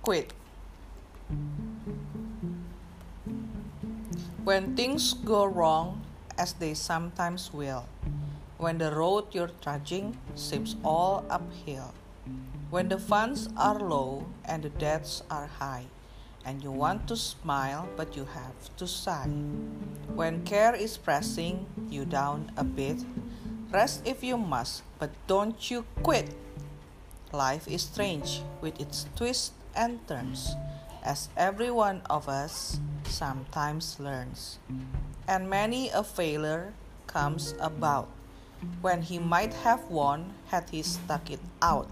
quit? When things go wrong, as they sometimes will, when the road you're trudging seems all uphill, when the funds are low and the debts are high, and you want to smile but you have to sigh, when care is pressing you down a bit, rest if you must, but don't you quit. Life is strange with its twists and turns, as every one of us sometimes learns. And many a failure comes about when he might have won had he stuck it out.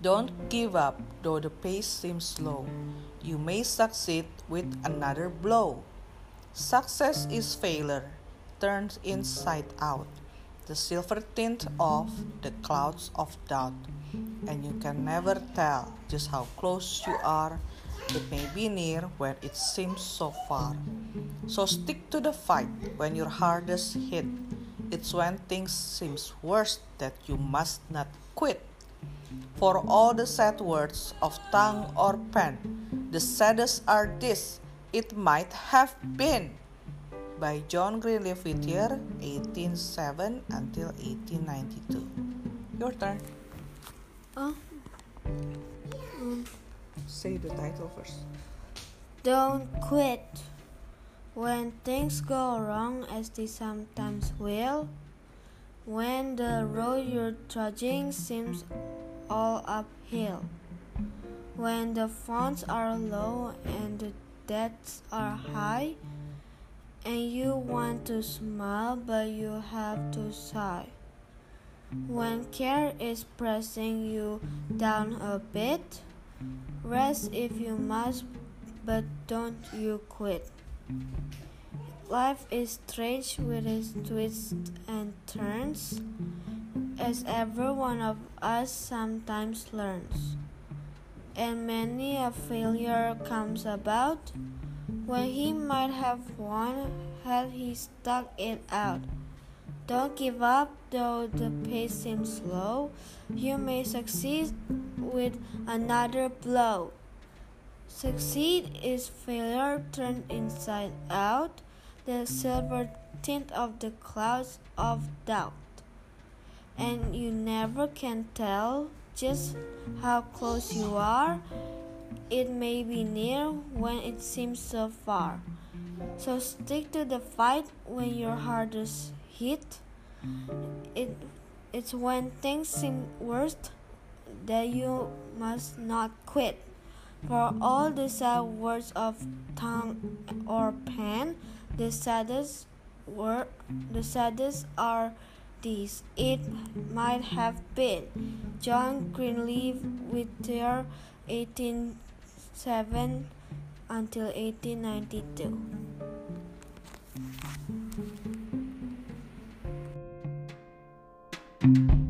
Don't give up though the pace seems slow. You may succeed with another blow. Success is failure turned inside out the silver tint of the clouds of doubt, and you can never tell just how close you are. It may be near when it seems so far. So stick to the fight when your hardest hit. It's when things seem worse that you must not quit. For all the sad words of tongue or pen, the saddest are this it might have been by John Greenleaf Whittier, 1807 until 1892. Your turn. Uh, um, Say the title first. don't quit. When things go wrong, as they sometimes will, when the road you're trudging seems all uphill, when the funds are low and the debts are high, and you want to smile but you have to sigh. When care is pressing you down a bit, rest if you must, but don't you quit. Life is strange with its twists and turns, as every one of us sometimes learns. And many a failure comes about when he might have won had he stuck it out. Don't give up though the pace seems slow. You may succeed with another blow. Succeed is failure turned inside out, the silver tint of the clouds of doubt. And you never can tell just how close you are it may be near when it seems so far. So stick to the fight when your hardest hit. It, it's when things seem worst that you must not quit. For all the sad words of tongue or pen, the saddest were the saddest are these. It might have been John Greenleaf with their 18 7 until 1892.